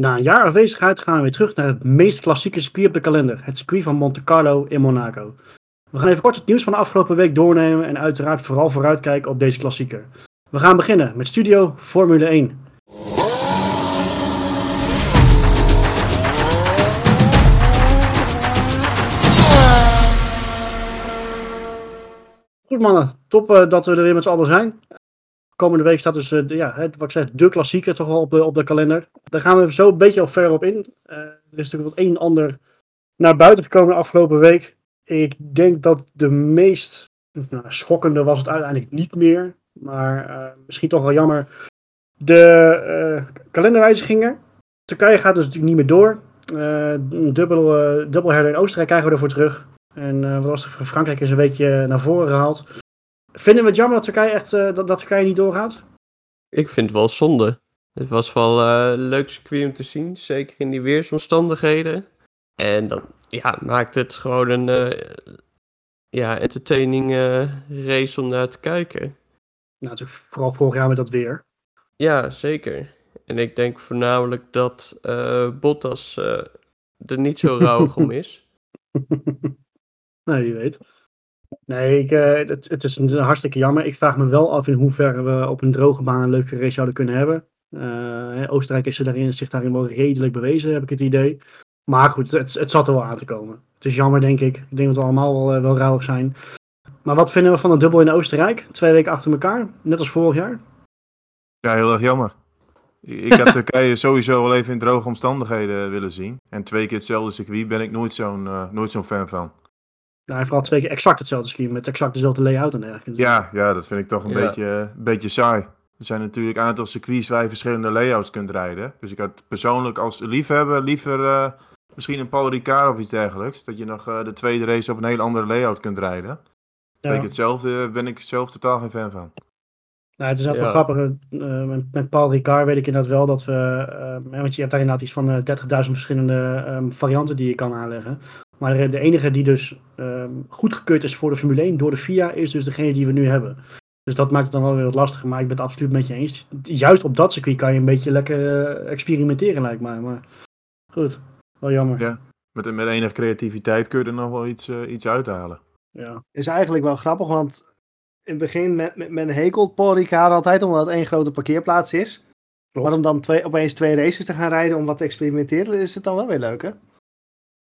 Na een jaar afwezigheid gaan we weer terug naar het meest klassieke circuit op de kalender. Het circuit van Monte Carlo in Monaco. We gaan even kort het nieuws van de afgelopen week doornemen en uiteraard vooral vooruitkijken op deze klassieker. We gaan beginnen met Studio Formule 1. Goed mannen, top uh, dat we er weer met z'n allen zijn. Komende week staat dus uh, de, ja, het, wat ik zeg, de klassieker toch wel op de, op de kalender. Daar gaan we zo een beetje al verder op in. Uh, er is natuurlijk wat een en ander naar buiten gekomen de afgelopen week. Ik denk dat de meest nou, schokkende was het uiteindelijk niet meer. Maar misschien toch wel jammer. De kalenderwijzigingen. Turkije gaat dus natuurlijk niet meer door. een dubbel, dubbelherder in Oostenrijk krijgen we ervoor terug. En uh, wat was? Frankrijk is een beetje naar voren gehaald. Vinden we het jammer dat Turkije, echt, uh, dat, dat Turkije niet doorgaat? Ik vind het wel zonde. Het was wel uh, leuk circuit om te zien, zeker in die weersomstandigheden. En dan ja, maakt het gewoon een ja, entertaining race om naar te kijken. Nou, natuurlijk vooral vorig jaar met dat weer. Ja, zeker. En ik denk voornamelijk dat Bottas er niet zo rauwig om is. Nee, wie weet. Nee, ik, uh, het, het, is een, hartstikke jammer. Ik vraag me wel af in hoeverre we op een droge baan een leuke race zouden kunnen hebben. Uh, Oostenrijk heeft daarin, zich daarin wel redelijk bewezen, heb ik het idee. Maar goed, het, het zat er wel aan te komen. Het is jammer, denk ik. Ik denk dat we allemaal wel, uh, wel rauwig zijn. Maar wat vinden we van de dubbel in Oostenrijk? Twee weken achter elkaar, net als vorig jaar. Ja, heel erg jammer. Ik heb Turkije sowieso wel even in droge omstandigheden willen zien. En twee keer hetzelfde circuit ben ik nooit zo'n nooit zo'n fan van. Nou, hij vooral twee keer exact hetzelfde ski met exact dezelfde layout en dergelijke. Ja, ja, dat vind ik toch een beetje, uh, beetje saai. Er zijn natuurlijk een aantal circuits waar je verschillende layouts kunt rijden. Dus ik had persoonlijk als liefhebber liever uh, misschien een Paul Ricard of iets dergelijks. Dat je nog uh, de tweede race op een heel andere layout kunt rijden. Ja. ik hetzelfde ben ik zelf totaal geen fan van. Nou, het is altijd ja. wel grappig. met, met Paul Ricard weet ik inderdaad wel dat we. want je hebt daar inderdaad iets van 30.000 verschillende um, varianten die je kan aanleggen. Maar de enige die dus um, goedgekeurd is voor de Formule 1 door de FIA is dus degene die we nu hebben. Dus dat maakt het dan wel weer wat lastiger. Maar ik ben het absoluut met je eens. Juist op dat circuit kan je een beetje lekker uh, experimenteren, lijkt mij. Maar goed, wel jammer. Ja, met, met enige creativiteit kun je er nog wel iets, uh, iets uithalen. Ja. Is eigenlijk wel grappig, want in het begin met, met, men hekelt Paul Ricard altijd omdat het één grote parkeerplaats is. Klopt. Maar om dan twee, opeens twee races te gaan rijden om wat te experimenteren, is het dan wel weer leuk, hè?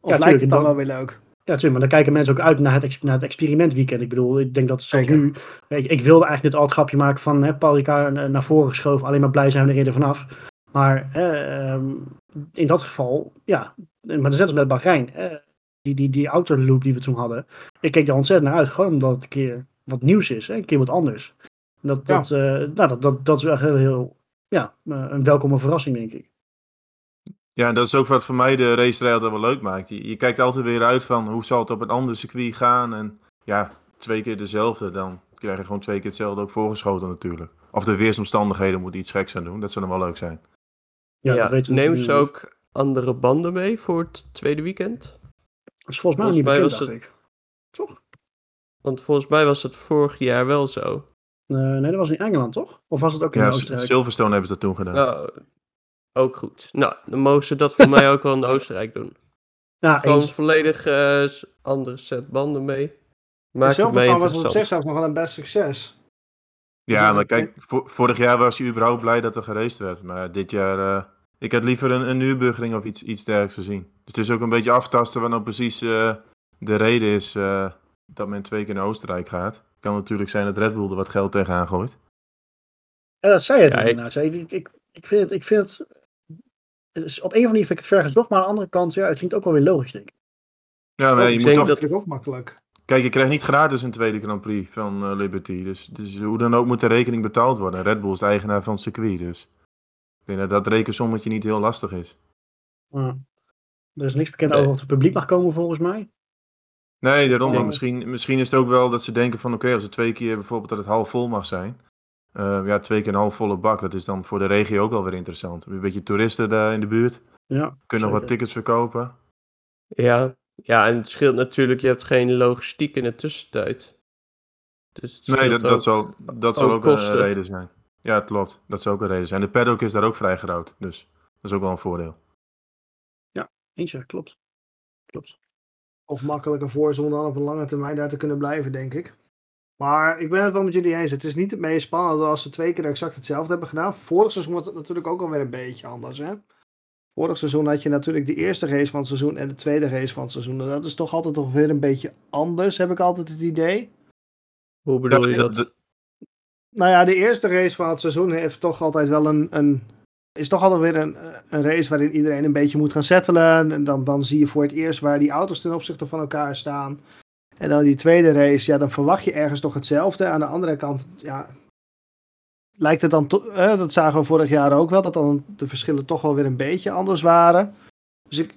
Of ja, lijkt het dan, wel weer leuk? Ja, natuurlijk, maar dan kijken mensen ook uit naar het, naar het experimentweekend. Ik bedoel, ik denk dat zelfs nu... Ik, ik, wilde eigenlijk dit al het grapje maken van hè, Paul Ricard naar voren geschoven. Alleen maar blij zijn we er eerder vanaf. Maar eh, in dat geval, ja. Maar dat is net als met Bahrein. Eh, die, die, die autoloop die we toen hadden. Ik keek daar ontzettend naar uit. Gewoon omdat het een keer wat nieuws is. Hè, een keer wat anders. Dat, dat, ja. uh, nou, dat, dat, dat is wel heel, heel ja, een welkome verrassing, denk ik. Ja, dat is ook wat voor mij de race altijd wel leuk maakt. Je, je, kijkt altijd weer uit van hoe zal het op een ander circuit gaan. En ja, twee keer dezelfde, dan krijg je gewoon twee keer hetzelfde ook voorgeschoten natuurlijk. Of de weersomstandigheden moeten iets geks aan doen. Dat zou dan wel leuk zijn. Ja, ja nemen ze ook andere banden mee voor het tweede weekend? Dat is volgens mij volgens niet bekend, was het... ik. Toch? Want volgens mij was het vorig jaar wel zo. Uh, nee, dat was in Engeland, toch? Of was het ook in ja, Oostenrijk? Silverstone hebben ze dat toen gedaan. Oh, ook goed. Nou, dan mogen ze dat voor mij ook wel in Oostenrijk doen. Ja, Gewoon eens. volledig uh, andere set banden mee. Maak het was op zich zelfs nog wel een best succes. Ja, dus maar kijk, vorig jaar was hij überhaupt blij dat er geraced werd. Maar dit jaar, uh, ik had liever een, een of iets, iets dergelijks gezien. Dus het is ook een beetje aftasten wat nou precies uh, de reden is dat men twee keer naar Oostenrijk gaat. Kan natuurlijk zijn dat Red Bull er wat geld tegenaan gooit. Ja, dat zei je ja, inderdaad. Ik, ik, ik, ik, vind het, ik vind het dus op een of andere manier vind ik het ver gezocht, maar aan de andere kant, ja, het klinkt ook wel weer logisch, denk ik. Ja, maar oh, je moet toch... Dat ook makkelijk. Kijk, je krijgt niet gratis een tweede Grand Prix van uh, Liberty. Dus, dus hoe dan ook moet de rekening betaald worden. Red Bull is de eigenaar van het circuit, dus ik denk dat dat rekensommetje niet heel lastig is. Ja. Er is niks bekend nee. over of het publiek mag komen, volgens mij. Nee, daarom. Misschien, misschien is het ook wel dat ze denken van, oké, als het twee keer bijvoorbeeld dat het half vol mag zijn. Uh, ja, twee keer een half volle bak. Dat is dan voor de regio ook wel weer interessant. Een beetje toeristen daar in de buurt. Ja, Kunnen nog wat tickets verkopen. Ja. ja, en het scheelt natuurlijk, je hebt geen logistiek in de tussentijd. Dus nee, dat, dat zal, dat zal ook, een reden zijn. Ja, klopt. Dat zou ook een reden zijn. De paddock is daar ook vrij groot. Dus Dat is ook wel een voordeel. Eentje, klopt. Klopt. Of makkelijker voor zonder dan op een lange termijn daar te kunnen blijven, denk ik. Maar ik ben het wel met jullie eens. Het is niet het meest spannende als ze twee keer exact hetzelfde hebben gedaan. Vorig seizoen was het natuurlijk ook alweer een beetje anders, hè? Vorig seizoen had je natuurlijk de eerste race van het seizoen en de tweede race van het seizoen. En dat is toch altijd toch weer een beetje anders, heb ik altijd het idee. Hoe bedoel je dat? Nou ja, de eerste race van het seizoen heeft toch altijd wel een. een is toch altijd weer een, een race waarin iedereen een beetje moet gaan settelen. En dan, dan zie je voor het eerst waar die auto's ten opzichte van elkaar staan. En dan die tweede race, ja, dan verwacht je ergens toch hetzelfde. Aan de andere kant, ja. Lijkt het dan, eh, dat zagen we vorig jaar ook wel, dat dan de verschillen toch wel weer een beetje anders waren. Dus ik,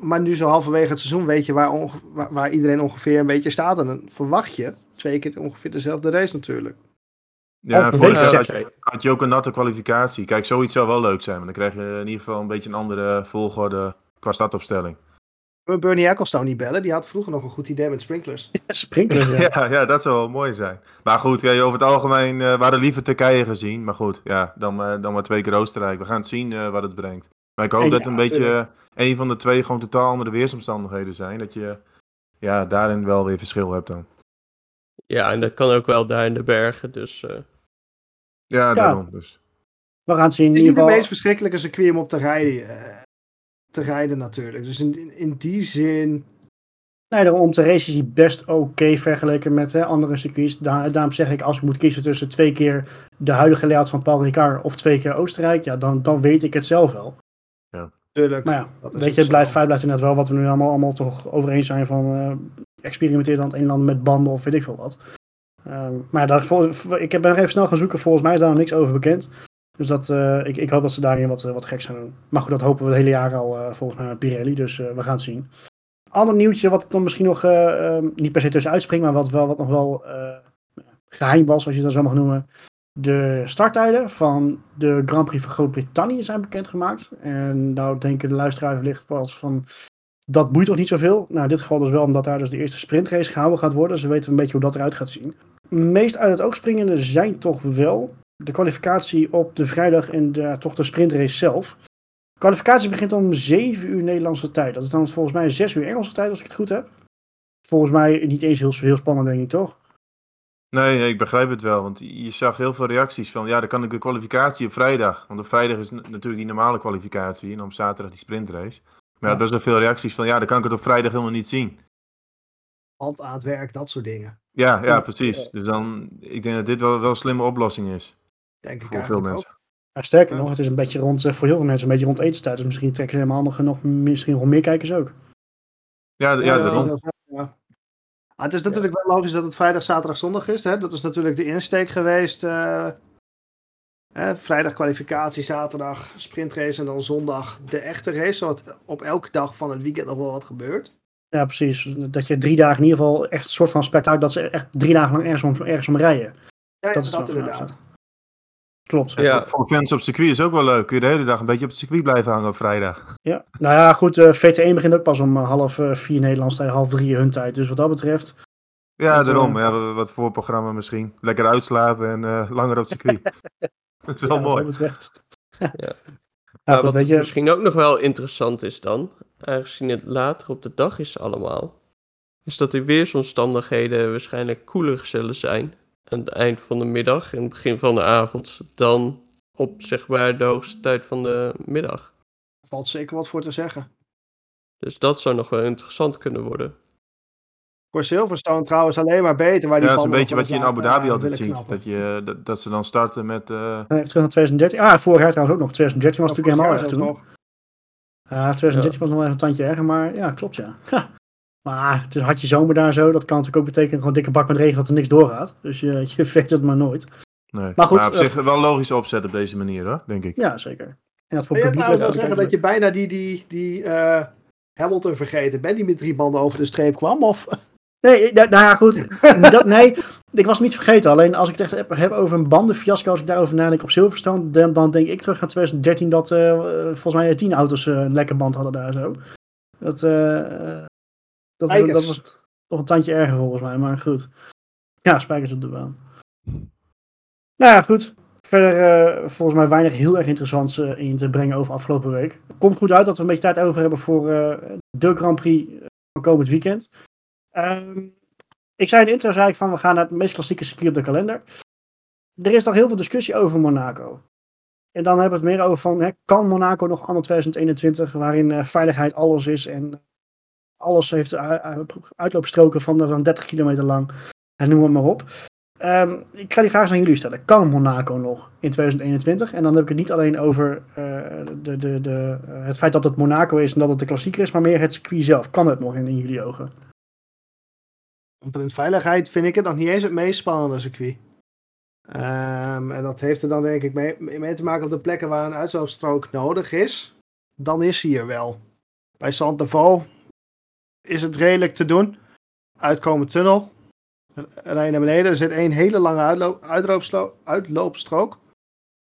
maar nu zo halverwege het seizoen weet je waar, onge- waar, waar iedereen ongeveer een beetje staat. En dan verwacht je twee keer ongeveer dezelfde race natuurlijk. Ja, Of en vorig weet jaar je, had je, had je ook een natte kwalificatie. Kijk, zoiets zou wel leuk zijn. Maar dan krijg je in ieder geval een beetje een andere volgorde qua startopstelling. We Bernie Ecclestone niet bellen. Die had vroeger nog een goed idee met sprinklers. Sprinkler, ja. Ja, ja, dat zou wel mooi zijn. Maar goed, ja, over het algemeen eh, we hadden liever Turkije gezien. Maar goed, ja, dan, maar dan maar twee keer Oostenrijk. We gaan het zien eh, wat het brengt. Maar ik hoop En dat een beetje eh, een van de twee gewoon totaal andere weersomstandigheden zijn. Dat je ja, daarin wel weer verschil hebt dan. Ja, en dat kan ook wel daar in de bergen. Dus eh, Ja, daarom. Dus. We gaan het zien. In Het is ieder niet het geval, meest verschrikkelijke circuit om op te rijden, eh, te rijden natuurlijk. Dus in, in, in die zin... nee, daarom de race is die best oké vergeleken met hè, andere circuits. Da- daarom zeg ik, als ik moet kiezen tussen twee keer de huidige layout van Paul Ricard of twee keer Oostenrijk, ja, dan, dan weet ik het zelf wel. Tuurlijk. Maar ja, weet je, het blijft, zo. feit blijft inderdaad wel wat we nu allemaal, allemaal toch over eens zijn van eh experimenteer dan het een en ander met banden of weet ik veel wat. Ehm, maar ja, daar, ik ben nog even snel gaan zoeken, volgens mij is daar nog niks over bekend. Dus dat, eh, ik, ik hoop dat ze daarin wat, eh, wat geks gaan doen. Maar goed, dat hopen we het hele jaar al eh, volgens mij Pirelli, dus we gaan het zien. Ander nieuwtje wat dan misschien nog eh, ehm, niet per se tussen uitspringt, maar wat, wel, wat nog wel eh, geheim was, als je dat zo mag noemen. De starttijden van de Grand Prix van Groot-Brittannië zijn bekendgemaakt. En nou denken de luisteraars wellicht pas van, dat boeit toch niet zoveel? Nou, in dit geval dus wel, omdat daar dus de eerste sprintrace gehouden gaat worden. Dus we weten een beetje hoe dat eruit gaat zien. Meest uit het oog springende zijn toch wel de kwalificatie op de vrijdag en de, toch de sprintrace zelf. De kwalificatie begint om 7 uur Nederlandse tijd. Dat is dan volgens mij 6 uur Engelse tijd, als ik het goed heb. Volgens mij niet eens heel, heel spannend, denk ik, toch? Nee, nee, ik begrijp het wel. Want je zag heel veel reacties van, ja, dan kan ik de kwalificatie op vrijdag. Want op vrijdag is natuurlijk die normale kwalificatie en op zaterdag die sprintrace. Maar ja, Ja. best wel veel reacties van, ja, dan kan ik het op vrijdag helemaal niet zien. Hand aan het werk, dat soort dingen. Ja, ja, Ja. precies. Dus dan, ik denk dat dit wel, wel een slimme oplossing is. Denk ik Voor veel eigenlijk mensen. ook. Ja, sterker Ja. nog, het is een beetje rond, eh, voor heel veel mensen een beetje rond etenstijd. Dus misschien trekken ze helemaal nog, nog, misschien nog meer kijkers ook. Ja, d- ja, daarom. dat is wel- ja. Ah, het is natuurlijk wel logisch dat het vrijdag, zaterdag, zondag is. Hè? Dat is natuurlijk de insteek geweest. eh, hè? Vrijdag kwalificatie, zaterdag sprintrace en dan zondag de echte race. Zodat op elke dag van het weekend nog wel wat gebeurt. Ja, precies. Dat je drie dagen in ieder geval echt een soort van spektakel, dat ze echt drie dagen lang ergens om, ergens om rijden. Ja, Dat is dat inderdaad. Klopt. Ja. Voor, fans op circuit is ook wel leuk. Kun je de hele dag een beetje op het circuit blijven hangen op vrijdag. Ja. Nou ja, goed, eh, VT1 begint ook pas om eh, half eh, vier Nederlands tijd, half drie hun tijd. Dus wat dat betreft, Ja, Dat, daarom. Ja, wat- wat voor programma misschien. Lekker uitslapen en eh, langer op het circuit. dat is wel ja, wat mooi. dat betreft. Ja. ja. Maar goed, wat weet je, misschien ook nog wel interessant is dan, aangezien het later op de dag is allemaal, is dat de weersomstandigheden waarschijnlijk koeler zullen zijn aan het eind van de middag en het begin van de avond dan op zeg maar de hoogste tijd van de middag. Er valt zeker wat voor te zeggen. Dus dat zou nog wel interessant kunnen worden. Voor Silverstone trouwens alleen maar beter. Waar die Ja, dat is een beetje wat je in Abu Dhabi aan, altijd eh, ziet. knappen. Dat, je, dat, dat ze dan starten met... eh, even terug naar 2013. Ah, vorig jaar trouwens ook nog. 2013 was Ja, natuurlijk helemaal erg toen. zelfs nog. Ja, 2013 was nog wel even een tandje erger, maar ja, klopt ja. Ha. Maar het had je zomer daar zo, dat kan natuurlijk ook betekenen gewoon dikke bak met regen dat er niks doorgaat. Dus je, je weet het maar nooit. nee. Maar goed, op eh, zich wel logisch opzet op deze manier hoor, denk ik. Ja, zeker. En dat voor je publiek wel leuk zeggen dat je bijna die, die, die eh, Hamilton vergeten bent, die met drie banden over de streep kwam? Of Nee, nou nou ja, goed. dat, nee, ik was hem niet vergeten. Alleen als ik het echt heb, heb over een bandenfiasco, als ik daarover nadenk op Silverstone, dan, dan denk ik terug aan 2013 dat eh, volgens mij tien auto's eh, een lekker band hadden daar zo. Dat, eh, dat, dat, was toch een tandje erger volgens mij, maar goed. Ja, spijkers op de baan. Nou ja, goed. Verder uh, volgens mij weinig heel erg interessants uh, in te brengen over afgelopen week. Komt goed uit dat we een beetje tijd over hebben voor uh, de Grand Prix van komend weekend. Ehm, ik zei in de intro zei ik van we gaan naar het meest klassieke circuit op de kalender. Er is nog heel veel discussie over Monaco. En dan hebben we het meer over van, hè, kan Monaco nog anno 2021, waarin veiligheid alles is en alles heeft uitloopstroken van, van 30 kilometer lang. En noem het maar op. Um, ik ga die vraag aan jullie stellen. Kan Monaco nog in 2021? En dan heb ik het niet alleen over uh, de, de, de, uh, het feit dat het Monaco is en dat het de klassieker is, maar meer het circuit zelf. Kan het nog in, jullie ogen? Omtrent veiligheid vind ik het nog niet eens het meest spannende circuit. Um, en dat heeft er dan denk ik mee, te maken op de plekken waar een uitloopstrook nodig is. Dan is hij er wel. Bij Sant'Avo is het redelijk te doen. Uitkomen tunnel, rij naar beneden. Er zit één hele lange uitloop, uitloopstrook.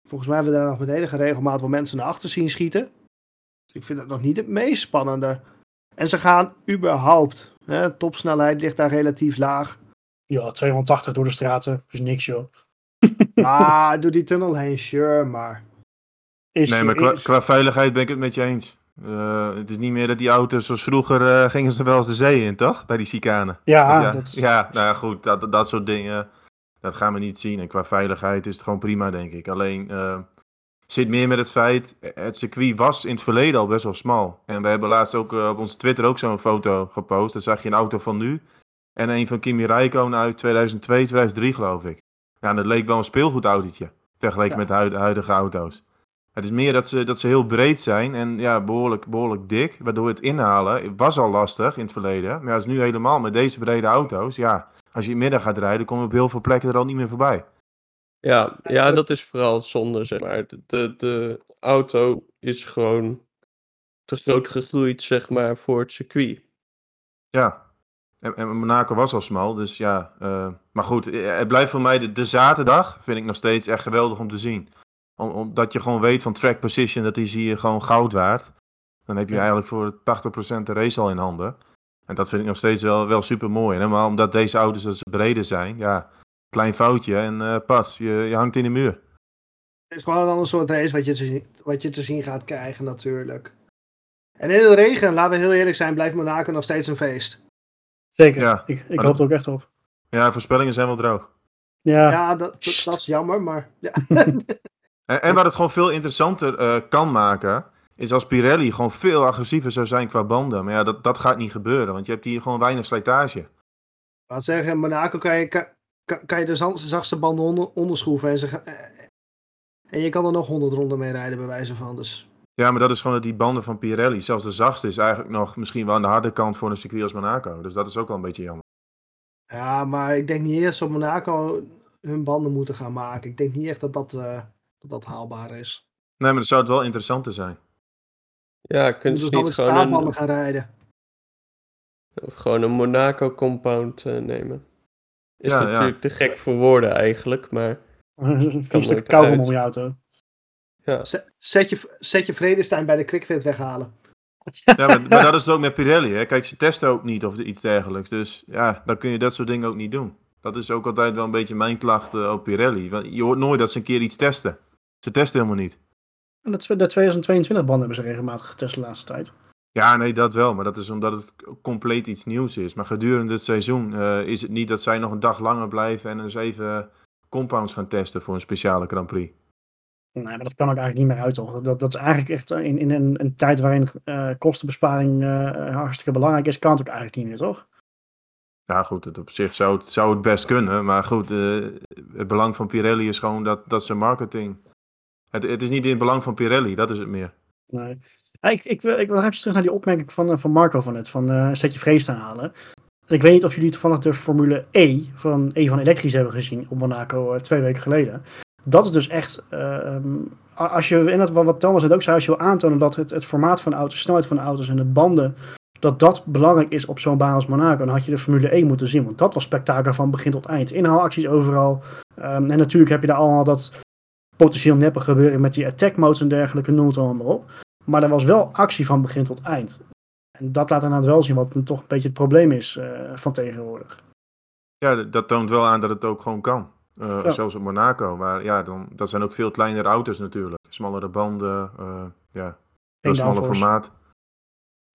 Volgens mij hebben we daar nog met enige regelmaat wel mensen naar achter zien schieten. Dus ik vind dat nog niet het meest spannende. En ze gaan überhaupt. Hè, topsnelheid ligt daar relatief laag. Ja, 280 door de straten. is niks joh. ah, door die tunnel heen, sure, maar... Is, nee, maar qua, qua, veiligheid ben ik het met je eens. Uh, het is niet meer dat die auto's zoals vroeger uh, gingen ze wel eens de zee in, toch? Bij die chicanen. Ja, dus ja, ja, nou goed, dat, dat soort dingen, dat gaan we niet zien. En qua veiligheid is het gewoon prima, denk ik. Alleen uh, zit meer met het feit, het circuit was in het verleden al best wel smal. En we hebben laatst ook op onze Twitter ook zo'n foto gepost. Daar zag je een auto van nu en een van Kimi Räikkönen uit 2002, 2003 geloof ik. Ja, dat leek wel een speelgoedautootje, vergeleken met de huidige auto's. Het is meer dat ze, dat ze heel breed zijn en ja, behoorlijk, behoorlijk dik. Waardoor het inhalen was al lastig in het verleden. Maar ja, is nu helemaal met deze brede auto's. Ja, als je in middag gaat rijden, kom je op heel veel plekken er al niet meer voorbij. Ja, ja dat is vooral zonde, zeg maar. De, de, de auto is gewoon te groot gegroeid, zeg maar, voor het circuit. Ja, en, en Monaco was al smal, dus ja. Uh, maar goed, het blijft voor mij de, de zaterdag, vind ik nog steeds echt geweldig om te zien omdat je gewoon weet van track position, dat is hier gewoon goud waard. Dan heb je eigenlijk voor 80% de race al in handen. En dat vind ik nog steeds wel, wel super mooi. Maar omdat deze auto's dus breder zijn, ja, klein foutje en uh, pas, je, je hangt in de muur. Het is gewoon een ander soort race wat je, te zien, wat je te zien gaat krijgen natuurlijk. En in de regen, laten we heel eerlijk zijn, blijft Monaco nog steeds een feest. Zeker, ja, ik, ik hoop er ook echt op. Ja, voorspellingen zijn wel droog. Ja, ja dat, dat, dat is jammer, maar... Ja. En, en wat het gewoon veel interessanter uh, kan maken, is als Pirelli gewoon veel agressiever zou zijn qua banden. Maar ja, dat, dat gaat niet gebeuren, want je hebt hier gewoon weinig slijtage. Wat zeggen, in Monaco kan je, kan, kan je de zachtste banden onder, onderschroeven en, ze, eh, en je kan er nog 100 ronden mee rijden, bij wijze van. Dus. Ja, maar dat is gewoon dat die banden van Pirelli, zelfs de zachtste, is eigenlijk nog misschien wel aan de harde kant voor een circuit als Monaco. Dus dat is ook wel een beetje jammer. Ja, maar ik denk niet eerst op Monaco hun banden moeten gaan maken. Ik denk niet echt dat dat... Uh dat dat haalbaar is. Nee, maar dat zou het wel interessanter zijn. Ja, kun je dus niet gewoon een... gaan rijden. Of gewoon een Monaco compound uh, nemen. Is ja, natuurlijk te gek voor woorden eigenlijk, maar... een stuk kou om je auto. Ja. Zet, je, zet je Vredestein bij de QuickFit weghalen. Ja, maar, maar, dat is het ook met Pirelli. Hè? Kijk, ze testen ook niet of iets dergelijks. Dus ja, dan kun je dat soort dingen ook niet doen. Dat is ook altijd wel een beetje mijn klacht uh, op Pirelli. Want je hoort nooit dat ze een keer iets testen. Ze testen helemaal niet. En dat, de 2022 banden hebben ze regelmatig getest de laatste tijd. Ja, nee, dat wel. Maar dat is omdat het compleet iets nieuws is. Maar gedurende het seizoen uh, is het niet dat zij nog een dag langer blijven en eens even compounds gaan testen voor een speciale Grand Prix. Nee, maar dat kan ook eigenlijk niet meer uit, toch? Dat, dat is eigenlijk echt in, in een, een tijd waarin uh, kostenbesparing uh, hartstikke belangrijk is, kan het ook eigenlijk niet meer, toch? Ja, goed, het op zich zou het, zou het best kunnen. Maar goed, het belang van Pirelli is gewoon dat, dat ze marketing het, het is niet in het belang van Pirelli, dat is het meer. Nee. Ik, ik, wil, ik wil even terug naar die opmerking van, eh, van Marco van net, van uh, zet je vrees te halen. Ik weet niet of jullie toevallig de Formule E van E van Elektrisch hebben gezien op Monaco uh, twee weken geleden. Dat is dus echt, uh, als je, en dat, wat Thomas het ook zei, als je wil aantonen dat het, het formaat van auto's, de snelheid van auto's en de banden, dat dat belangrijk is op zo'n baan als Monaco, dan had je de Formule E moeten zien. Want dat was spektakel van begin tot eind. Inhaalacties overal. Um, en natuurlijk heb je daar allemaal dat potentieel neppe gebeuren met die attack modes en dergelijke, noem het allemaal op. Maar er was wel actie van begin tot eind. En dat laat inderdaad wel zien wat toch een beetje het probleem is uh, van tegenwoordig. Ja, dat toont wel aan dat het ook gewoon kan. Eh, Ja. Zelfs op Monaco. Maar ja, dan, dat zijn ook veel kleinere auto's natuurlijk. Smallere banden, eh, ja, Geen smaller formaat.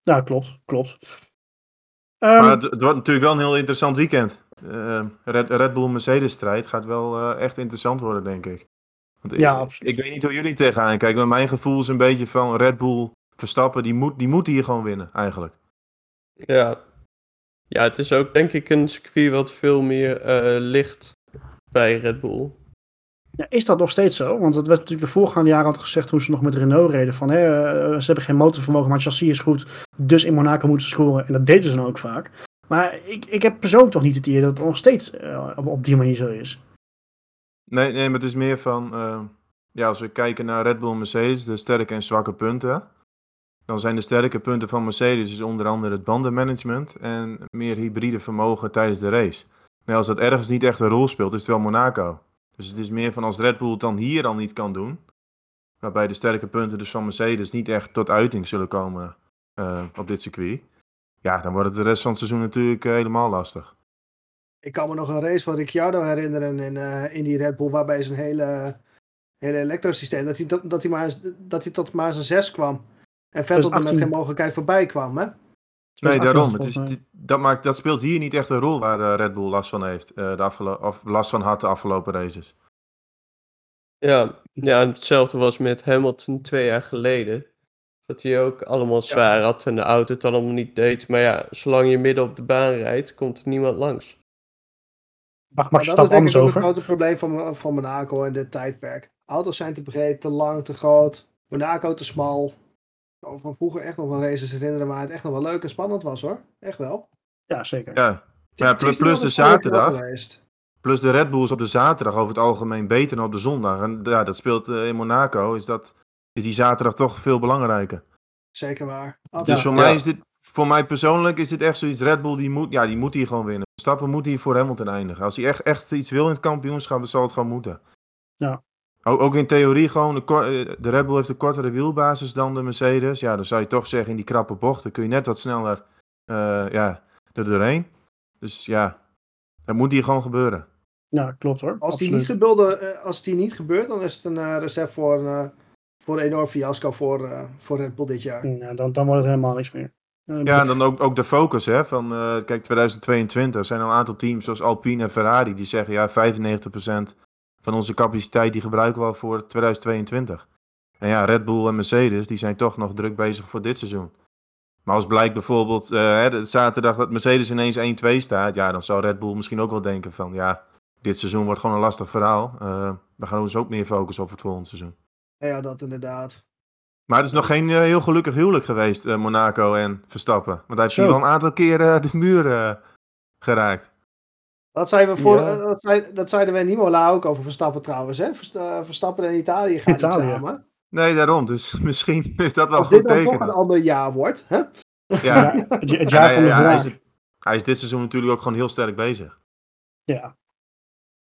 Ja, klopt. klopt. Ehm, Maar het, het wordt natuurlijk wel een heel interessant weekend. Eh, Red, Red Bull Mercedes strijd gaat wel eh, echt interessant worden, denk ik. Want Ja, ik, absoluut. ik weet niet hoe jullie tegenaan kijken, maar mijn gevoel is een beetje van Red Bull Verstappen, die moet, die moet hier gewoon winnen, eigenlijk. Ja. ja, het is ook denk ik een circuit wat veel meer eh, ligt bij Red Bull. Ja, is dat nog steeds zo? Want het werd natuurlijk de voorgaande jaren altijd gezegd toen ze nog met Renault reden van hè, eh, ze hebben geen motorvermogen, maar het chassis is goed. Dus in Monaco moeten ze scoren. En dat deden ze dan ook vaak. Maar ik, ik heb persoonlijk toch niet het idee dat het nog steeds eh, op, op die manier zo is. Nee, nee, maar het is meer van, eh, ja, als we kijken naar Red Bull en Mercedes, de sterke en zwakke punten. Dan zijn de sterke punten van Mercedes dus onder andere het bandenmanagement en meer hybride vermogen tijdens de race. Nee, als dat ergens niet echt een rol speelt, is het wel Monaco. Dus het is meer van als Red Bull het dan hier al niet kan doen, waarbij de sterke punten dus van Mercedes niet echt tot uiting zullen komen eh, op dit circuit. Ja, dan wordt het de rest van het seizoen natuurlijk eh, helemaal lastig. Ik kan me nog een race van Ricciardo herinneren in, eh, in die Red Bull, waarbij zijn hele, hele elektrosysteem, dat hij, tot- dat, hij maar, dat hij tot maar zijn 6 kwam. En Vettel er met 18. geen mogelijkheid voorbij kwam, hè? Nee, 2018 daarom. Het is, dat, maakt, dat speelt hier niet echt een rol waar eh, Red Bull last van heeft. eh, de afgelo- of last van had de afgelopen races. Ja, ja, en hetzelfde was met Hamilton twee jaar geleden. Dat hij ook allemaal zwaar had en de auto het allemaal niet deed. Maar ja, zolang je midden op de baan rijdt, komt er niemand langs. Mag, mag Maar je dat is stap denk ik anders ook over? het grote probleem van, van Monaco in dit tijdperk. Auto's zijn te breed, te lang, te groot. Monaco te smal. Ik kan van vroeger echt nog wel races herinneren waar het echt nog wel leuk en spannend was hoor. Echt wel. Ja, zeker. Ja, is plus- plus de zaterdag. plus de Red Bull is op de zaterdag over het algemeen beter dan op de zondag. En ja, dat speelt eh, in Monaco. Is, dat, is die zaterdag toch veel belangrijker. Zeker waar. Dus Absoluut. voor, Ja. mij is dit, voor mij persoonlijk is dit echt zoiets. Red Bull die moet, ja, die moet hier gewoon winnen. Stappen moet hier voor Hamilton eindigen. Als hij echt, echt iets wil in het kampioenschap, dan zal het gewoon moeten. Ja. Ook, ook in theorie gewoon, de, eh, de Red Bull heeft een kortere wielbasis dan de Mercedes. Ja, dan zou je toch zeggen in die krappe bochten kun je net wat sneller eh, ja, er doorheen. Dus ja, dat moet hier gewoon gebeuren. Ja, klopt hoor. Als die, niet gebeurde, eh, als die niet gebeurt, dan is het een eh, recept voor, eh, voor een enorm fiasco voor, eh, voor Red Bull dit jaar. Ja, dan, dan wordt het helemaal niks meer. Ja, en dan ook, ook de focus, hè, van eh, kijk, 2022 er zijn al een aantal teams zoals Alpine en Ferrari die zeggen ja, 95% van onze capaciteit die gebruiken we al voor 2022. En ja, Red Bull en Mercedes die zijn toch nog druk bezig voor dit seizoen. Maar als blijkt bijvoorbeeld eh, hè, de zaterdag dat Mercedes ineens 1-2 staat, ja, dan zou Red Bull misschien ook wel denken van ja, dit seizoen wordt gewoon een lastig verhaal. Eh, we gaan ons ook meer focussen op het volgende seizoen. Ja, dat inderdaad. Maar het is nog geen eh, heel gelukkig huwelijk geweest, eh, Monaco en Verstappen. Want hij heeft Zo. hier wel een aantal keren eh, de muur eh, geraakt. Dat zeiden we voor, Ja. dat, zei, dat zeiden we in Imola ook over Verstappen trouwens. Hè? Verst- Verstappen en Italië gaan niet Italië. samen. Nee, daarom. Dus misschien is dat wel Als goed dit dan toch teken. een ander jaar wordt. Hè? Ja. Ja, het, het En jaar hij, van de ja, hij, vraag. is, hij is dit seizoen natuurlijk ook gewoon heel sterk bezig. Ja.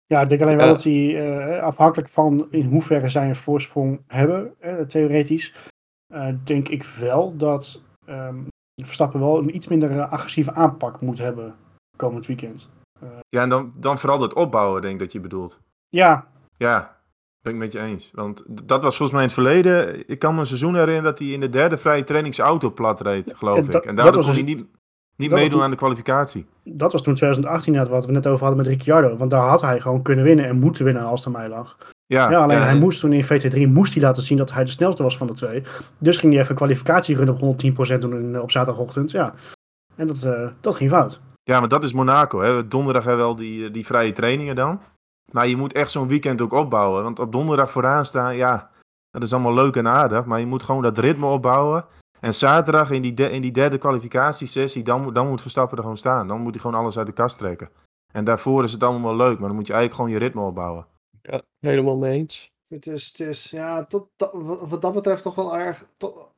Ja, ik denk alleen wel dat hij eh, afhankelijk van in hoeverre zij een voorsprong hebben, theoretisch, denk ik wel dat ehm, Verstappen wel een iets minder eh, agressieve aanpak moet hebben komend weekend. Ja, en dan, dan vooral het opbouwen, denk ik dat je bedoelt. Ja, Ja, ben ik met je eens. Want dat was volgens mij in het verleden. Ik kan me een seizoen herinneren dat hij in de derde vrije trainingsauto plat reed, geloof ik. dat- En dat daardoor was kon hij dus- niet, niet meedoen toen- aan de kwalificatie. dat was toen 2018 net wat we net over hadden met Ricciardo. Want daar had hij gewoon kunnen winnen en moeten winnen als het aan mij lag. Ja, Ja, alleen ja, hij moest toen in VT3 moest hij laten zien dat hij de snelste was van de twee. Dus ging hij even een kwalificatierun op 110% doen in- op zaterdagochtend. Ja. En dat, eh, dat ging fout. Ja, maar dat is Monaco. Hè. Donderdag hebben we wel die, die vrije trainingen dan. Maar je moet echt zo'n weekend ook opbouwen. Want op donderdag vooraan staan, ja, dat is allemaal leuk en aardig. Maar je moet gewoon dat ritme opbouwen. En zaterdag in die, de- in die derde kwalificatiesessie, dan, moet- dan moet Verstappen er gewoon staan. Dan moet hij gewoon alles uit de kast trekken. En daarvoor is het allemaal wel leuk, maar dan moet je eigenlijk gewoon je ritme opbouwen. Ja, helemaal mee eens. Het is, het is ja, tot, wat dat betreft toch wel erg. tot-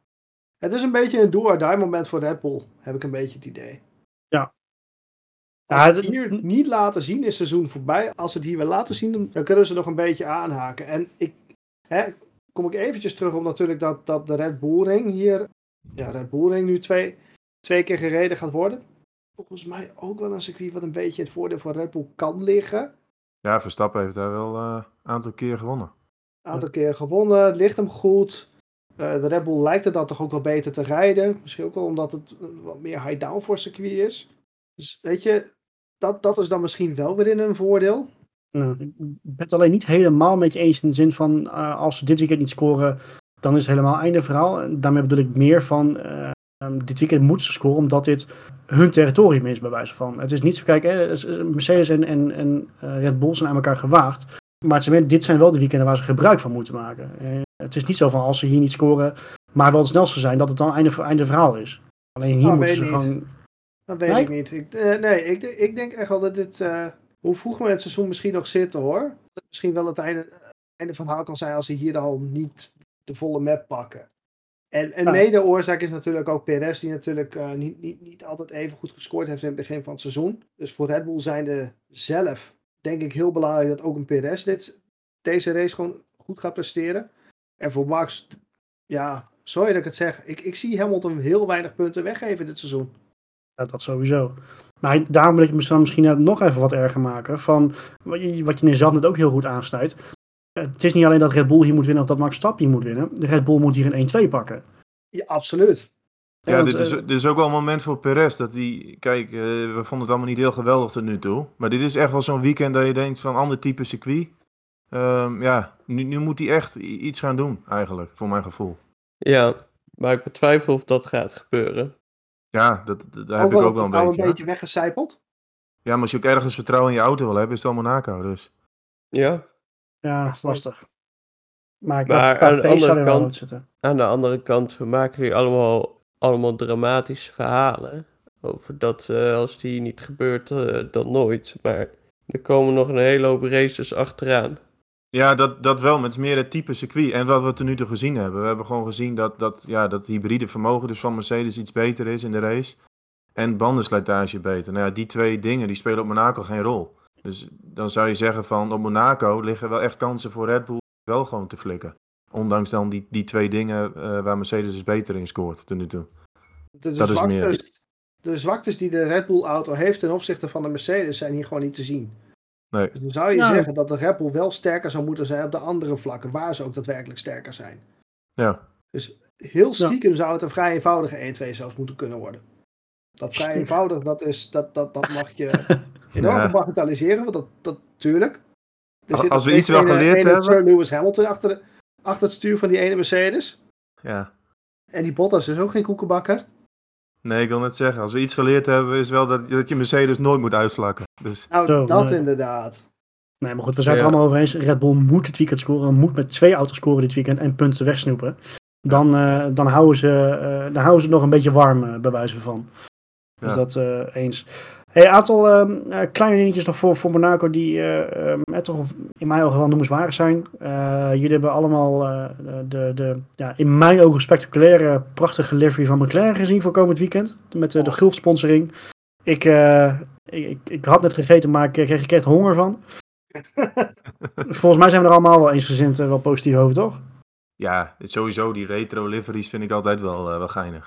het is een beetje een do-or-die moment voor Red Bull, heb ik een beetje het idee. Ja. Als Ja, het- het hier niet laten zien, is het seizoen voorbij. Als ze het hier wel laten zien, dan kunnen ze nog een beetje aanhaken. En ik, hè, kom ik eventjes terug op natuurlijk dat, dat de Red Bull Ring hier, ja, Red Bull Ring nu twee, twee keer gereden gaat worden. Volgens mij ook wel een circuit wat een beetje het voordeel van Red Bull kan liggen. Ja, Verstappen heeft daar wel een aantal keer gewonnen. Een aantal keer gewonnen, het ligt hem goed. Eh, de Red Bull lijkt het dan toch ook wel beter te rijden. Misschien ook wel omdat het een wat meer high downforce circuit is. Dus weet je, dat, dat is dan misschien wel weer in een voordeel. Nou, ik ben het alleen niet helemaal met je eens in de zin van eh, als ze dit weekend niet scoren, dan is het helemaal einde verhaal. En daarmee bedoel ik meer van eh, ehm, dit weekend moeten ze scoren omdat dit hun territorium is, bij wijze van. Het is niet zo, kijk, hè, Mercedes en, en, en eh, Red Bull zijn aan elkaar gewaagd. Maar zijn, dit zijn wel de weekenden waar ze gebruik van moeten maken. Eh, het is niet zo van als ze hier niet scoren, maar wel het snelste zijn, dat het dan einde, einde verhaal is. Alleen hier Ah, moeten ze niet. gewoon. Dat weet Nee? ik niet. Ik, eh, nee, ik, ik denk echt wel dat dit, hoe vroeg we het seizoen misschien nog zitten hoor. Dat het misschien wel het einde, einde van verhaal kan zijn als ze hier al niet de volle map pakken. En, en Ja. mede oorzaak is natuurlijk ook Perez, die natuurlijk eh, niet, niet, niet altijd even goed gescoord heeft in het begin van het seizoen. Dus voor Red Bull zijnde zelf denk ik heel belangrijk dat ook een Perez dit, deze race gewoon goed gaat presteren. En voor Max, ja, sorry dat ik het zeg, ik, ik zie Hamilton heel weinig punten weggeven dit seizoen. Ja, dat sowieso. Maar daarom wil ik het misschien- nog even wat erger maken. Van wat je, wat je zelf net ook heel goed aansnijdt. Het is niet alleen dat Red Bull hier moet winnen of dat Max Verstappen hier moet winnen. De Red Bull moet hier een 1-2 pakken. Ja, absoluut. Ja, Ja, want, dit is, eh, dit is ook wel een moment voor Perez. Dat die, kijk, eh, we vonden het allemaal niet heel geweldig tot nu toe. Maar dit is echt wel zo'n weekend dat je denkt van ander type circuit. Ehm, ja, nu, nu moet hij echt iets gaan doen, eigenlijk, voor mijn gevoel. Ja, maar ik betwijfel of dat gaat gebeuren. Ja, dat, dat- daar heb ik ook wel een beetje. een ja. beetje weggecijpeld. Ja, maar als je ook ergens vertrouwen in je auto wil hebben, is het wel Monaco. Dus. Ja, Ja, lastig. Maar, ik Maar aan de andere er kant- aan de andere kant, we maken nu allemaal, allemaal dramatische verhalen. Over dat eh, als die niet gebeurt, eh, dan nooit. Maar er komen nog een hele hoop races achteraan. Ja, dat, dat wel, is meer het type circuit. En wat we tot nu toe gezien hebben. We hebben gewoon gezien dat, dat, ja, dat hybride vermogen dus van Mercedes iets beter is in de race. En bandenslijtage beter. Nou ja, die twee dingen die spelen op Monaco geen rol. Dus dan zou je zeggen van op Monaco liggen wel echt kansen voor Red Bull wel gewoon te flikken. Ondanks dan die, die twee dingen eh, waar Mercedes dus beter in scoort tot nu toe. De, de, Dat is zwaktes, de zwaktes die de Red Bull auto heeft ten opzichte van de Mercedes zijn hier gewoon niet te zien. Nee. Dus dan zou je Ja. zeggen dat de Red Bull wel sterker zou moeten zijn op de andere vlakken, waar ze ook daadwerkelijk sterker zijn. Ja, Heel stiekem zou het een vrij eenvoudige 1-2 zelfs moeten kunnen worden. Dat vrij eenvoudig, dat, is, dat, dat, dat mag je enorm Ja. bagatelliseren, want dat, dat tuurlijk. Er Als- zit als we iets wel geleerd hebben- Sir Lewis Hamilton achter, de- achter het stuur van die ene Mercedes. ja. En die Bottas is ook geen koekenbakker. Nee, ik wil net zeggen, als we iets geleerd hebben, is wel dat, dat je Mercedes nooit moet uitvlakken. Dus Nou, Zo, dat nee. inderdaad. Nee, maar goed, we zijn het Ja. er allemaal over eens. Red Bull moet dit weekend scoren. Moet met twee auto's scoren dit weekend en punten wegsnoepen. Dan, eh, dan, houden, ze, eh, dan houden ze het nog een beetje warm, eh, bij wijze van. Dus Ja. dat eh, Hey, een aantal ehm, eh, kleine dingetjes nog voor, voor Monaco die eh, ehm, eh, toch in mijn ogen wel noemenswaardig zijn. Jullie hebben allemaal de, de ja, in mijn ogen spectaculaire, prachtige livery van McLaren gezien voor komend weekend. Met de Gulf sponsoring. Ik, ik, ik, had net gegeten, maar ik kreeg ik echt honger van. Volgens mij zijn we er allemaal wel eensgezind wel positief over, toch? ja, sowieso die retro liveries vind ik altijd wel, wel geinig.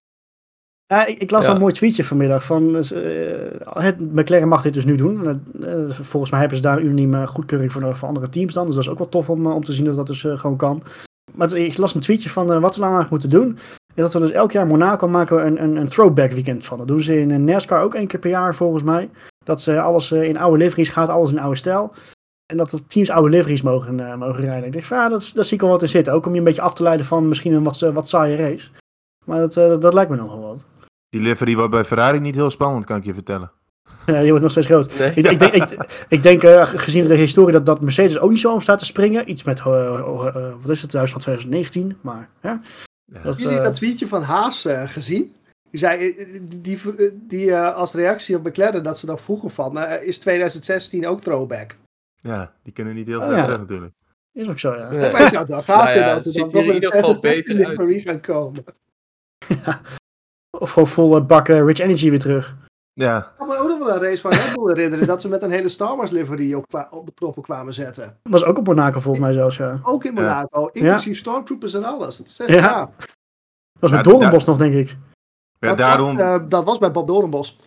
Ja, ik, ik las Ja. een mooi tweetje vanmiddag van uh, het, McLaren mag dit dus nu doen. Uh, volgens mij hebben ze daar unaniem goedkeuring voor, voor andere teams dan. Dus dat is ook wel tof om, om te zien dat dat dus gewoon kan. Maar ik las een tweetje van wat we nou eigenlijk moeten doen. Is dat we dus elk jaar Monaco maken we een, een, een throwback weekend van. Dat doen ze in NASCAR ook één keer per jaar volgens mij. Dat ze alles in oude liveries gaat, alles in oude stijl. En dat de teams oude liveries mogen, mogen rijden. Ik denk van ja, dat, dat zie ik wel wat in zitten. Ook om je een beetje af te leiden van misschien een wat, wat saaie race. Maar dat, dat lijkt me nogal wat. Die livery wordt bij Ferrari niet heel spannend, kan ik je vertellen. Ja, die wordt nog steeds groot. Nee. Ik, ik, denk, ik, ik denk uh, gezien de historie dat, dat Mercedes ook niet zo om staat te springen. Iets met, uh, wat is het, thuis van 2019. Maar ja. ja. Dat, Jullie dat tweetje van Haas uh, gezien? Die zei die, die, die als reactie op McLaren dat ze dan vroegen van, uh, is 2016 ook throwback? Ja, die kunnen niet heel veel oh, ja. terug natuurlijk. Is ook zo, ja. zouden het wel gaaf nou ja, vinden dat er dan in ieder geval beter uit. gaan komen. Ja. Of gewoon volle bakken Rich Energy weer terug. Ja. Ik kan me ook nog wel een race van Red Bull herinneren dat ze met een hele Star Wars livery op, op de proppen kwamen zetten. Dat was ook op Monaco volgens mij zelfs, ja. Ook in Monaco, ja. inclusief Stormtroopers en alles. Dat, zeg, ja. ja. dat was met Doornbos nog, denk ik. Ja, dat, daarom... Dat, uh, dat was bij Bob Doornbos.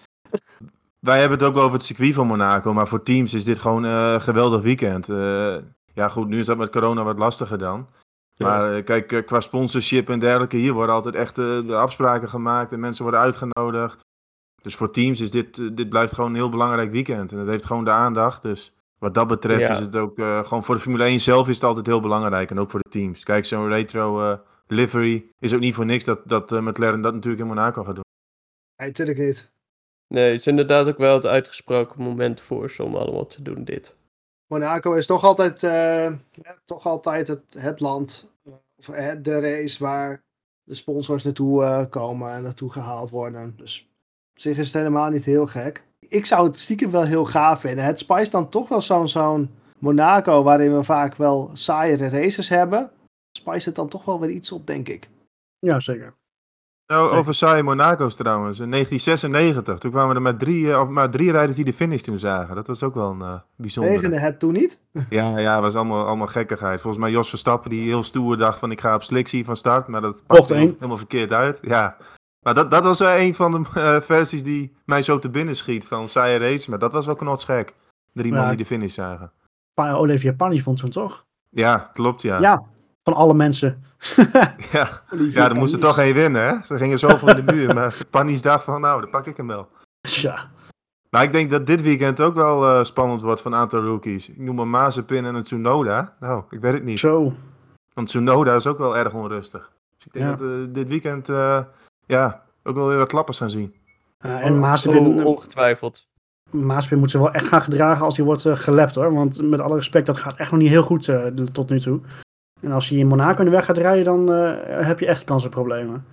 wij hebben het ook wel over het circuit van Monaco, maar voor teams is dit gewoon eh, een geweldig weekend. Eh, ja, goed, nu is dat met corona wat lastiger dan. Maar eh, kijk, eh, qua sponsorship en dergelijke, hier worden altijd echt eh, de afspraken gemaakt en mensen worden uitgenodigd. Dus voor teams is dit, dit blijft gewoon een heel belangrijk weekend. En het heeft gewoon de aandacht. Dus wat dat betreft Ja. is het ook gewoon voor de Formule 1 zelf is het altijd heel belangrijk. En ook voor de teams. Kijk, zo'n retro eh, livery is ook niet voor niks dat, dat McLaren dat natuurlijk in Monaco gaat doen. Nee, natuurlijk niet. Nee, het is inderdaad ook wel het uitgesproken moment voor ze om allemaal te doen dit. Monaco is toch altijd, eh, ja, toch altijd het, het land, eh, of eh, de race waar de sponsors naartoe komen en naartoe gehaald worden. Dus op zich is het helemaal niet heel gek. Ik zou het stiekem wel heel gaaf vinden. Het spijst dan toch wel zo'n zo'n Monaco waarin we vaak wel saaiere races hebben. Spijst het dan toch wel weer iets op, denk ik. Ja, zeker. Nou, over saaie Monaco's trouwens. In 1996, toen kwamen er maar drie, eh, of maar drie rijders die de finish toen zagen. Dat was ook wel een eh bijzonder. Regende het toen niet? Ja, ja, was allemaal, allemaal gekkigheid. Volgens mij Jos Verstappen die heel stoer dacht van ik ga op slickie van start. Maar dat pakte helemaal verkeerd uit. Ja. Maar dat, dat was eh, een van de versies die mij zo te binnen schiet van saaie race. Maar dat was wel knotsgek. Drie man die de finish zagen. Olivier Panis vond toen toch? Ja, klopt ja. Ja, van alle mensen. Ja, ja er moest er toch één winnen hè. Ze gingen zoveel in de muur. Maar Panis dacht van nou, dan pak ik hem wel. Ja, Maar ik denk dat dit weekend ook wel eh, spannend wordt van een aantal rookies. Ik noem maar Mazepin en een Tsunoda. Nou, ik weet het niet. zo. Want Tsunoda is ook wel erg onrustig. Dus ik denk Ja. dat eh, dit weekend eh, ja, ook wel weer wat klappers gaan zien. En Oh, Maaspin, ongetwijfeld. Maaspin moet zich wel echt gaan gedragen als hij wordt gelapt hoor. Want met alle respect, dat gaat echt nog niet heel goed eh, tot nu toe. En als hij in Monaco in de weg gaat rijden, dan eh, heb je echt kansenproblemen.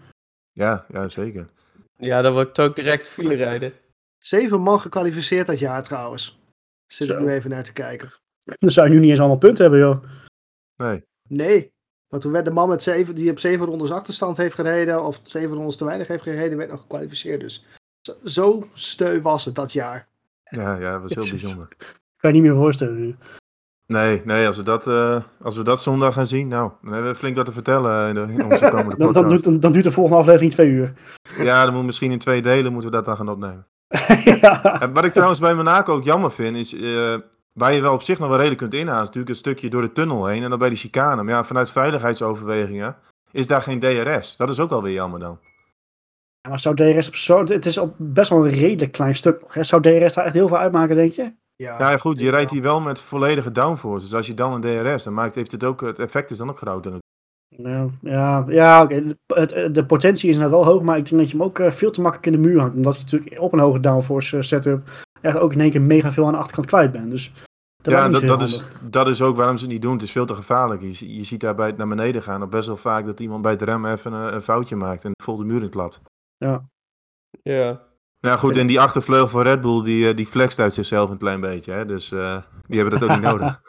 Ja, ja zeker. Ja, dan wordt het ook direct file rijden. Zeven man gekwalificeerd dat jaar trouwens. Zit ik nu even naar te kijken. Dan zou je nu niet eens allemaal punten hebben joh. Nee. Nee. Maar toen werd de man met zeven, die op zeven rondes achterstand heeft gereden, of zeven rondes te weinig heeft gereden, werd nog gekwalificeerd. Dus zo, zo steu was het dat jaar. Ja, ja, dat was heel bijzonder. Kan je niet meer voorstellen nu. Nee, nee als, we dat, eh, als we dat zondag gaan zien, nou, dan hebben we flink wat te vertellen in, de, in onze komende Dan, dan, duurt, dan duurt de volgende aflevering twee uur. Ja, dan moet misschien in twee delen moeten we dat dan gaan opnemen. ja. En wat ik trouwens bij Monaco ook jammer vind, is eh, waar je wel op zich nog wel redelijk kunt inhalen, is natuurlijk een stukje door de tunnel heen en dan bij die chicane. Maar ja, vanuit veiligheidsoverwegingen is daar geen DRS. Dat is ook wel weer jammer dan. Maar zou DRS op zo... Het is op best wel een redelijk klein stuk nog. hè. Zou DRS daar echt heel veel uitmaken, denk je? Ja, Ja, goed, je rijdt hier wel met volledige downforce. Dus als je dan een DRS, dan maakt, heeft het ook, het effect is dan ook groter. Nou, ja, ja oké. De, het- de potentie is net wel hoog, maar ik denk dat je hem ook eh, veel te makkelijk in de muur hangt. Omdat je natuurlijk op een hoge downforce eh, setup echt ook in één keer mega veel aan de achterkant kwijt bent. Dus dat ja, dat, dat, is, dat is ook waarom ze het niet doen. Het is veel te gevaarlijk. Je, zie- je ziet daarbij het naar beneden gaan. Best wel vaak dat iemand bij het remmen even een, een foutje maakt en vol de muur in klapt. Ja. Ja, goed, en die achtervleugel van Red Bull, die, eh, die flext uit zichzelf een klein beetje. Hè? Dus eh, die hebben dat ook niet nodig.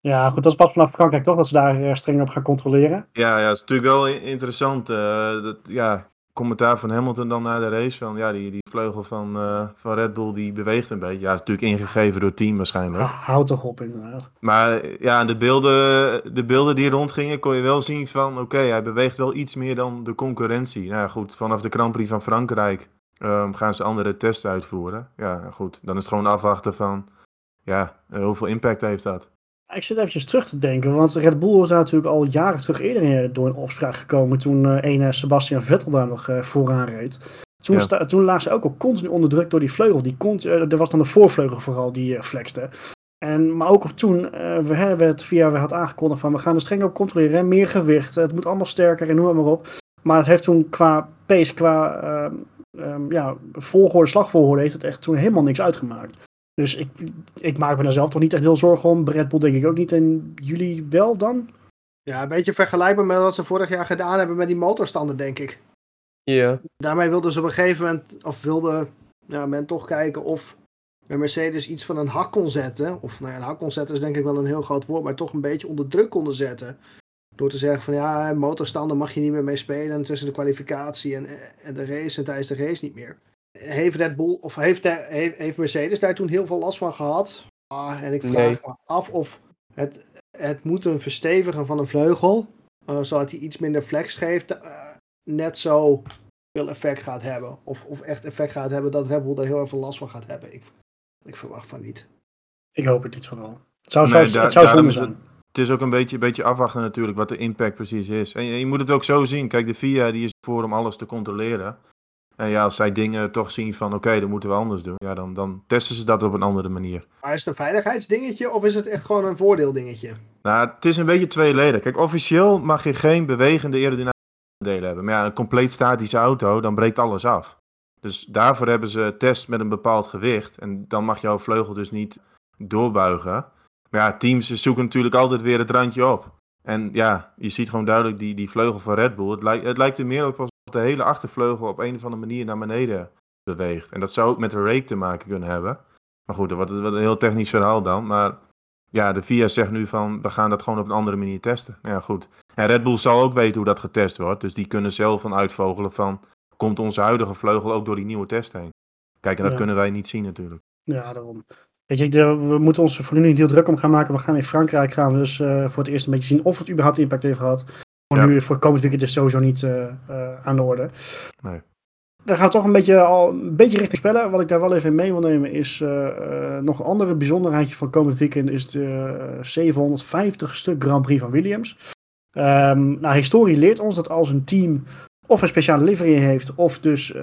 Ja, goed, dat is pas vanaf Frankrijk toch, dat ze daar eh, streng op gaan controleren. Ja, ja, het is natuurlijk wel interessant. eh, dat, ja, commentaar van Hamilton dan na de race. Van, ja, die, die vleugel van, eh, van Red Bull die beweegt een beetje. Ja, is natuurlijk ingegeven door het team waarschijnlijk. Houd toch op inderdaad. Maar ja, de beelden, de beelden die rondgingen kon je wel zien van... Oké, hij beweegt wel iets meer dan de concurrentie. Nou ja, goed, vanaf de Grand Prix van Frankrijk ehm, gaan ze andere tests uitvoeren. Ja, goed, dan is het gewoon afwachten van... Ja, eh, hoeveel impact heeft dat? Ik zit eventjes terug te denken, want Red Bull is daar natuurlijk al jaren terug eerder eh, door een opspraak gekomen toen eh ene Sebastian Vettel daar nog eh, vooraan reed. Toen, Ja. toen lagen ze ook al continu onder druk door die vleugel. Die er was dan de voorvleugel vooral die flexte. En, maar ook toen we hebben het via we had aangekondigd van we gaan er streng op controleren. hè, Meer gewicht, het moet allemaal sterker en noem maar op. Maar het heeft toen qua pace, qua ehm, ehm, ja, volgorde, slagvolgorde, heeft het echt toen helemaal niks uitgemaakt. Dus ik, ik maak me daar zelf toch niet echt heel zorgen om. Red Bull denk ik ook niet. En jullie wel dan? Ja, een beetje vergelijkbaar met wat ze vorig jaar gedaan hebben met die motorstanden, denk ik. Ja. Daarmee wilden ze op een gegeven moment, of wilde ja, men toch kijken of een Mercedes iets van een hak kon zetten. Of nou ja, een hak kon zetten is denk ik wel een heel groot woord, maar toch een beetje onder druk konden zetten. Door te zeggen van ja, motorstanden mag je niet meer mee spelen tussen de kwalificatie en, en de race en tijdens de race niet meer. Heeft Red Bull, of heeft, heeft, heeft Mercedes daar toen heel veel last van gehad? Ah, en ik vraag Nee. me af of het, het moeten verstevigen van een vleugel, eh, zodat hij iets minder flex geeft, eh, net zo veel effect gaat hebben. Of, of echt effect gaat hebben dat Red Bull er heel erg veel last van gaat hebben. Ik, ik verwacht van niet. Ik hoop het niet vooral. Het zou, Nee, daar- het zou zonde zijn. Het is ook een beetje, beetje afwachten natuurlijk wat de impact precies is. En je, je moet het ook zo zien. Kijk, de FIA die is voor om alles te controleren. En ja, als zij dingen toch zien van oké, dat moeten we anders doen. Ja, dan, dan testen ze dat op een andere manier. Maar is het een veiligheidsdingetje of is het echt gewoon een voordeeldingetje? Nou, het is een beetje tweeledig. Kijk, officieel mag je geen bewegende aerodynamische delen hebben. Maar ja, een compleet statische auto, dan breekt alles af. Dus daarvoor hebben ze tests met een bepaald gewicht. En dan mag jouw vleugel dus niet doorbuigen. Maar ja, teams zoeken natuurlijk altijd weer het randje op. En ja, je ziet gewoon duidelijk die, die vleugel van Red Bull. Het lijkt, het lijkt er meer op alsof de hele achtervleugel op een of andere manier naar beneden beweegt. En dat zou ook met de rake te maken kunnen hebben. Maar goed, dat wordt een heel technisch verhaal dan. Maar ja, de VIA zegt nu van, we gaan dat gewoon op een andere manier testen. Ja, goed. En Red Bull zal ook weten hoe dat getest wordt. Dus die kunnen zelf van uitvogelen van, komt onze huidige vleugel ook door die nieuwe test heen? Kijk, en dat Ja. kunnen wij niet zien natuurlijk. Ja, daarom. Weet je, de- we moeten ons voor nu niet heel druk om gaan maken. We gaan in Frankrijk gaan we dus eh, voor het eerst een beetje zien of het überhaupt impact heeft gehad. Voor Ja. nu, voor komend weekend is sowieso niet eh, eh, aan de orde. Nee. Dan gaan we toch een beetje, al, een beetje richting spellen. Wat ik daar wel even in mee wil nemen is nog een andere bijzonderheidje van komend weekend is de eh, 750 stuk Grand Prix van Williams. Ehm, nou, historie leert ons dat als een team of een speciale livery heeft of dus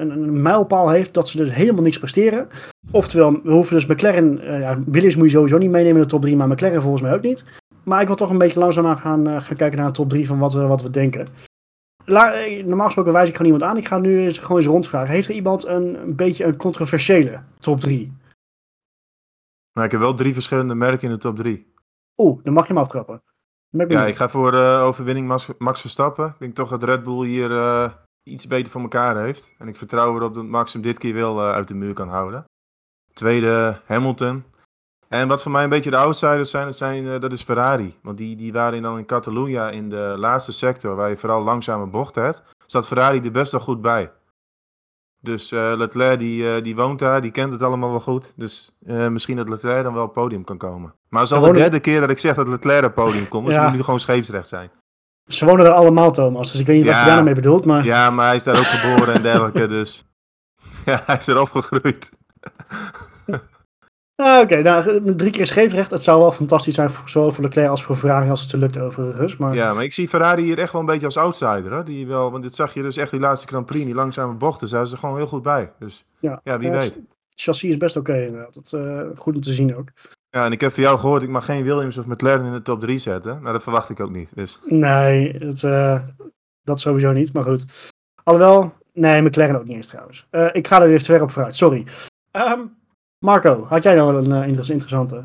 een, een mijlpaal heeft, dat ze dus helemaal niks presteren. Oftewel, we hoeven dus McLaren, eh, ja, Williams moet je sowieso niet meenemen in de top 3, maar McLaren volgens mij ook niet. Maar ik wil toch een beetje langzaamaan gaan, eh, gaan kijken naar de top 3 van wat we, wat we denken. La- eh, normaal gesproken wijs ik gewoon iemand aan. Ik ga nu eens gewoon eens rondvragen. Heeft er iemand een, een beetje een controversiële top 3? Maar ik heb wel drie verschillende merken in de top drie. Oeh, dan mag je hem aftrappen. Ja, ik ga voor overwinning Max, Max Verstappen. Ik denk toch dat Red Bull hier iets beter voor elkaar heeft. En ik vertrouw erop dat Max hem dit keer wel eh, uit de muur kan houden. Tweede Hamilton. En wat voor mij een beetje de outsiders zijn, dat, zijn, eh, dat is Ferrari. Want die, die waren dan in Catalunya in de laatste sector, waar je vooral langzame bochten hebt. Zat Ferrari er best wel goed bij. Dus eh, Leclerc die, die woont daar, die kent het allemaal wel goed. Dus misschien dat Leclerc dan wel op het podium kan komen. Maar het is al de derde keer dat ik zeg dat Leclerc op het podium komt. Dus Ja. moet nu gewoon scheepsrecht zijn. Ze wonen er allemaal, Thomas. Dus ik weet niet wat je daar nou mee bedoelt. Maar Ja, maar hij is daar ook geboren en dergelijke, dus... Ja, hij is erop gegroeid. Ah, oké, nou, drie keer scheepsrecht. Het zou wel fantastisch zijn, voor, zowel voor Leclerc als voor Ferrari als het ze lukt overigens. Maar Ja, maar ik zie Ferrari hier echt wel een beetje als outsider, hè. Die wel, want dit zag je dus echt die laatste Grand Prix, die langzame bochten, zijn ze er gewoon heel goed bij. Dus ja, ja, wie Ja, weet. Het chassis is best oké inderdaad. Dat, eh, goed om te zien ook. Ja, en ik heb van jou gehoord, ik mag geen Williams of McLaren in de top 3 zetten. Nou, dat verwacht ik ook niet, dus... Nee, het, eh, dat sowieso niet, maar goed. Alhoewel, nee, McLaren ook niet eens trouwens. Eh, ik ga er weer te ver op vooruit, sorry. Ehm, Marco, had jij nog wel een inter- interessante?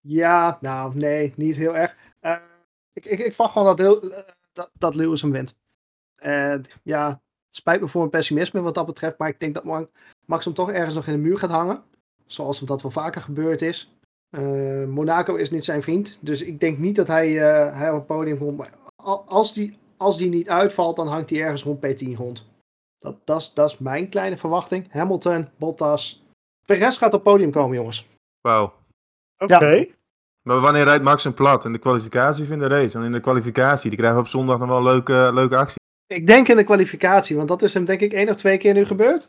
Ja, nou nee, niet heel erg. Eh, ik, ik, ik verwacht gewoon dat, dat, dat Lewis hem wint. En ja, het spijt me voor mijn pessimisme wat dat betreft, maar ik denk dat Ma- Max hem toch ergens nog in de muur gaat hangen. Zoals hem dat wel vaker gebeurd is. Eh, Monaco is niet zijn vriend, dus ik denk niet dat hij, eh, hij op het podium komt. Als die, als die niet uitvalt, dan hangt hij ergens rond P10 rond. Dat, dat, is, dat is mijn kleine verwachting. Hamilton, Bottas. Perez gaat op het podium komen, jongens. Wauw. Oké. Maar wanneer rijdt Max een plat? In de kwalificatie of in de race? Want in de kwalificatie, die krijgen we op zondag nog wel een leuke, leuke actie. Ik denk in de kwalificatie, want dat is hem denk ik één of twee keer nu gebeurd.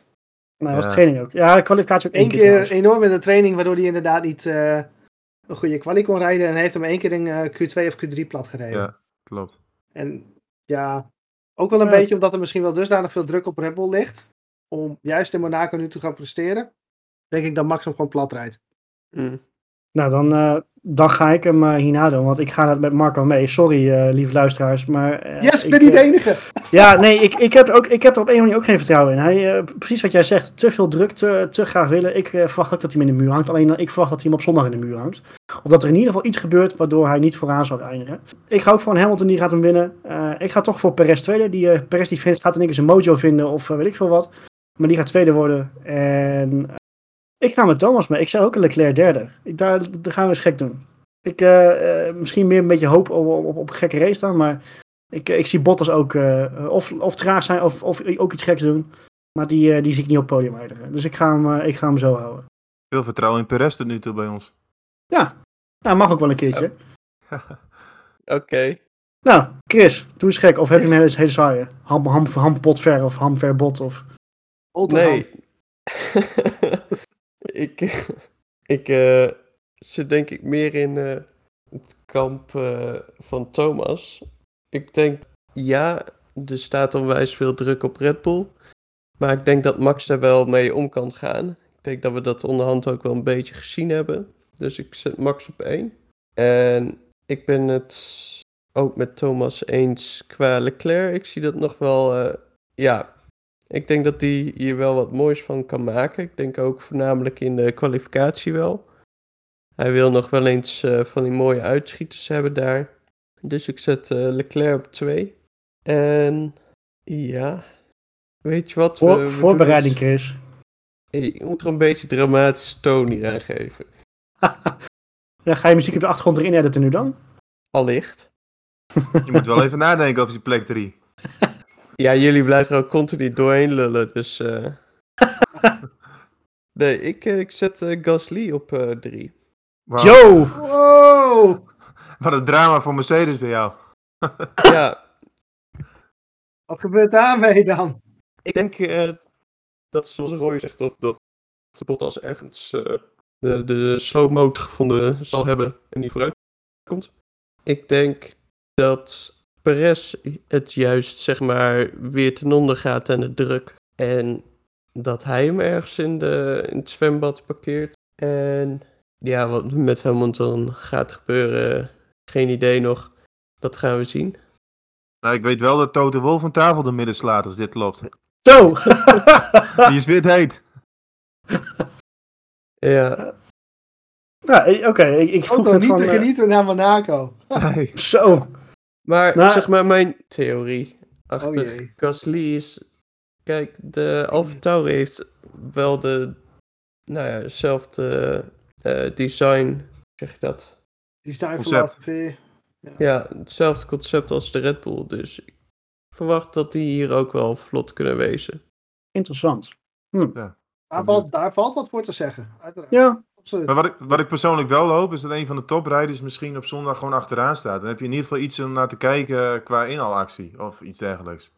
Nou, was Ja. training ook. Ja, de kwalificatie ook één Eén keer. enorm in de training, waardoor hij inderdaad niet eh, een goede kwalie kon rijden. En hij heeft hem één keer in eh, Q2 of Q3 plat gereden. Ja, klopt. En ja, ook wel een Ja. beetje omdat er misschien wel dusdanig veel druk op Red Bull ligt. Om juist in Monaco nu te gaan presteren. Denk ik dat Max hem gewoon plat rijdt. Mm. Nou, dan, eh, dan ga ik hem eh, hierna doen, want ik ga het met Marco mee. Sorry, eh, lieve luisteraars, maar... Yes, ik ben niet de enige. Ja, nee, ik, ik, heb er ook, ik heb er op een manier ook geen vertrouwen in. Hij, precies wat jij zegt, te veel druk, te, te graag willen. Ik verwacht ook dat hij hem in de muur hangt. Alleen ik verwacht dat hij hem op zondag in de muur hangt. Of dat er in ieder geval iets gebeurt waardoor hij niet vooraan zal eindigen. Ik ga ook voor een Hamilton, die gaat hem winnen. Ik ga toch voor Perez tweede. Die, Perez die vindt, gaat in één keer zijn mojo vinden of weet ik veel wat. Maar die gaat tweede worden. En ik ga met Thomas mee. Ik zou ook een Leclerc derde. Ik, daar, daar gaan we eens gek doen. Ik, eh, eh, misschien meer een beetje hoop op, op, op een gekke race dan, maar ik, ik zie Bottas ook eh, of, of traag zijn of, of ook iets geks doen. Maar die, eh, die zie ik niet op het podium eindigen. Dus ik ga hem, eh, ik ga hem zo houden. Veel vertrouwen in Perez tot nu toe bij ons. Nou, mag ook wel een keertje. Oké. Nou, Chris, doe eens gek. Of heb je een hele, hele saaie? Ham, ham, hampot ver of ham ver bot of... Nee. ik ik eh, zit denk ik meer in eh, het kamp eh, van Thomas. Ik denk, ja, er staat onwijs veel druk op Red Bull. Maar ik denk dat Max daar wel mee om kan gaan. Ik denk dat we dat onderhand ook wel een beetje gezien hebben. Dus ik zet Max op 1. En ik ben het ook met Thomas eens qua Leclerc. Ik zie dat nog wel, ja, ik denk dat hij hier wel wat moois van kan maken. Ik denk ook voornamelijk in de kwalificatie wel. Hij wil nog wel eens eh, van die mooie uitschieters hebben daar. Dus ik zet eh, Leclerc op 2. En ja, weet je wat? we- Voor, we voorbereiding, doen eens- Chris. Hey, ik moet er een beetje dramatische toon hier aan geven. Ja, ga je muziek op de achtergrond erin editen nu dan? Allicht. Je moet wel even nadenken over je plek 3. Ja, jullie blijven er ook continu doorheen lullen, dus... eh. nee, ik, eh, ik zet eh, Gasly op 3. Yo! Wow! Wat een drama voor Mercedes bij jou. ja, Wat gebeurt daarmee dan? ik denk eh, dat zoals Roy zegt, dat, dat de Bottas ergens eh, de, de slow mode gevonden zal hebben en die vooruit komt. Ik denk dat Perez het juist, zeg maar, weer ten onder gaat aan de druk. En dat hij hem ergens in, de, in het zwembad parkeert. En ja, wat met Hamilton gaat gebeuren, geen idee nog. Dat gaan we zien. Nou, ik weet wel dat Toto Wolf van tafel door midden slaat als dit klopt. Zo! Die is wit heet. Ja, nou, oké, ik, ik vroeg net niet van... te eh, genieten naar Monaco. Zo! Maar Nou- zeg maar mijn theorie achter Oh. Gasly is... Kijk, de Alfa Tauri heeft wel de... Nou ja, hetzelfde eh, design, zeg je dat? Voor Concept. laatste veer. Ja, hetzelfde concept als de Red Bull. Dus ik verwacht dat die hier ook wel vlot kunnen wezen. Interessant. Daar valt, daar valt wat voor te zeggen. Uiteraard. Ja, Absoluut. Maar wat ik, wat ik persoonlijk wel hoop, is dat een van de toprijders misschien op zondag gewoon achteraan staat. Dan heb je in ieder geval iets om naar te kijken qua inhaalactie of iets dergelijks.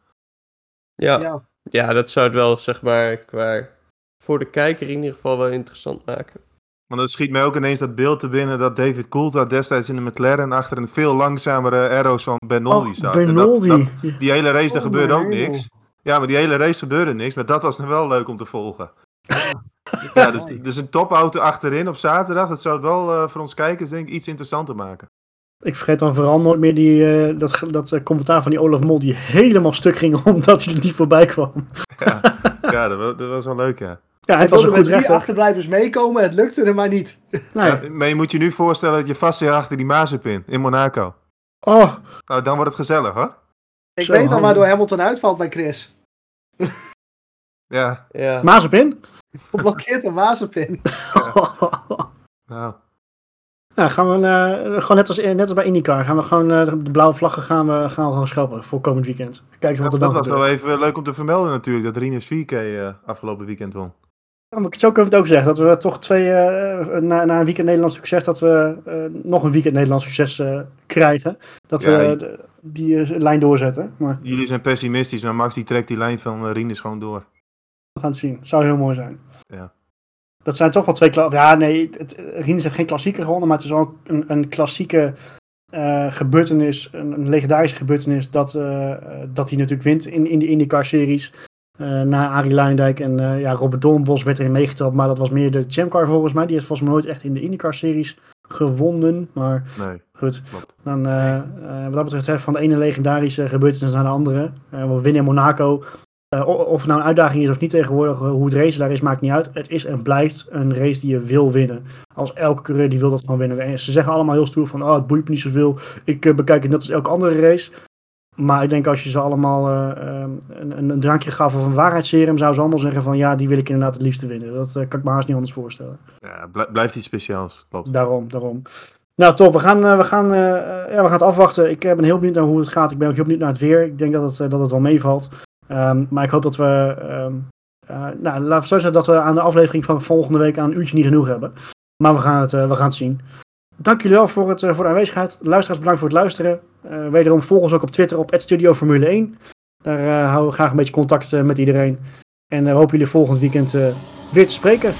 Ja, ja. Ja. dat zou het wel, zeg maar, qua... Voor de kijker in ieder geval wel interessant maken. Want het schiet mij ook ineens dat beeld te binnen dat David Coulthard destijds in de McLaren achter een veel langzamere arrows van Bernoldi Och, zat. En dat- Benoldi. dat- die hele race, er Oh, gebeurde ook niks. Ja, maar die hele race gebeurde niks. Maar dat was nog wel leuk om te volgen. Ja, dus, dus een topauto achterin op zaterdag, dat zou het wel eh, voor ons kijkers denk ik iets interessanter maken. Ik vergeet dan vooral nooit meer die, eh, dat, dat eh, commentaar van die Olaf Mol die helemaal stuk ging omdat hij er niet voorbij kwam. Ja, ja dat, was, dat was wel leuk, ja. Ja, Hij het was een goed recht. achterblijvers meekomen, het lukte er maar niet. Nee. Ja, maar je moet je nu voorstellen dat je vast zit achter die Mazepin in Monaco. Oh, Nou, dan wordt het gezellig, hoor. Ik Zo weet al handig. waardoor Hamilton uitvalt bij Chris. Ja, Ja, Mazepin? Geblokkeerd een Mazepin. nou. Ja, gaan we eh, gewoon net als, net als bij IndyCar, gaan we gewoon eh, de blauwe vlaggen gaan we, gaan we gewoon schrappen voor komend weekend. Kijken wat er Dat, dan dat was wel even leuk om te vermelden natuurlijk, dat Rinus 4K eh, afgelopen weekend won. Ja, maar Zo kunnen we het ook zeggen, dat we toch twee, eh, na, na een weekend Nederlands succes, dat we eh, nog een weekend Nederlands succes eh, krijgen. Dat we Ja, eh, de- die eh, lijn doorzetten. Maar Jullie zijn pessimistisch, maar Max die trekt die lijn van eh, Rinus gewoon door. We gaan het zien. Zou heel mooi zijn. Ja. Dat zijn toch wel twee Ja, nee, het, heeft geen klassieker gewonnen, maar het is ook een, een klassieke eh, gebeurtenis, een, een legendarische gebeurtenis, dat, eh, eh, dat hij natuurlijk wint in, in de IndyCar-series. Na Arie Luijendijk en ja, Robert Doornbos werd erin meegeteld, maar dat was meer de Chamcar volgens mij. Die heeft volgens mij nooit echt in de IndyCar-series gewonnen, maar Nee, goed. klopt. Dan, wat dat betreft, van de ene legendarische gebeurtenis naar de andere. We winnen in Monaco. Eh, of het nou een uitdaging is of niet tegenwoordig, eh, hoe het race daar is, maakt niet uit. Het is en blijft een race die je wil winnen. Als elke coureur die wil dat gewoon winnen. En ze zeggen allemaal heel stoer van, oh, het boeit me niet zoveel. Ik eh, bekijk het net als elke andere race. Maar ik denk als je ze allemaal eh, ehm, een, een, drankje gaf of een waarheidsserum, zouden ze allemaal zeggen van, ja, die wil ik inderdaad het liefste winnen. Dat kan ik me haast niet anders voorstellen. Ja, blij- blijft iets speciaals, klopt. Daarom, daarom. Nou, top. We gaan, we gaan, ja, we gaan het afwachten. Ik ben heel benieuwd naar hoe het gaat. Ik ben ook heel benieuwd naar het weer. Ik denk dat het, dat het wel meevalt. Ehm, maar ik hoop dat we, ehm, eh, nou, laten we zo zeggen dat we aan de aflevering van volgende week aan een uurtje niet genoeg hebben. Maar we gaan het, eh, we gaan het zien. dank jullie wel voor, het, eh, voor de aanwezigheid. Luisteraars, bedankt voor het luisteren. Wederom volg ons ook op Twitter op Formule 1. Daar houden we graag een beetje contact met iedereen. En we hopen jullie volgend weekend weer te spreken.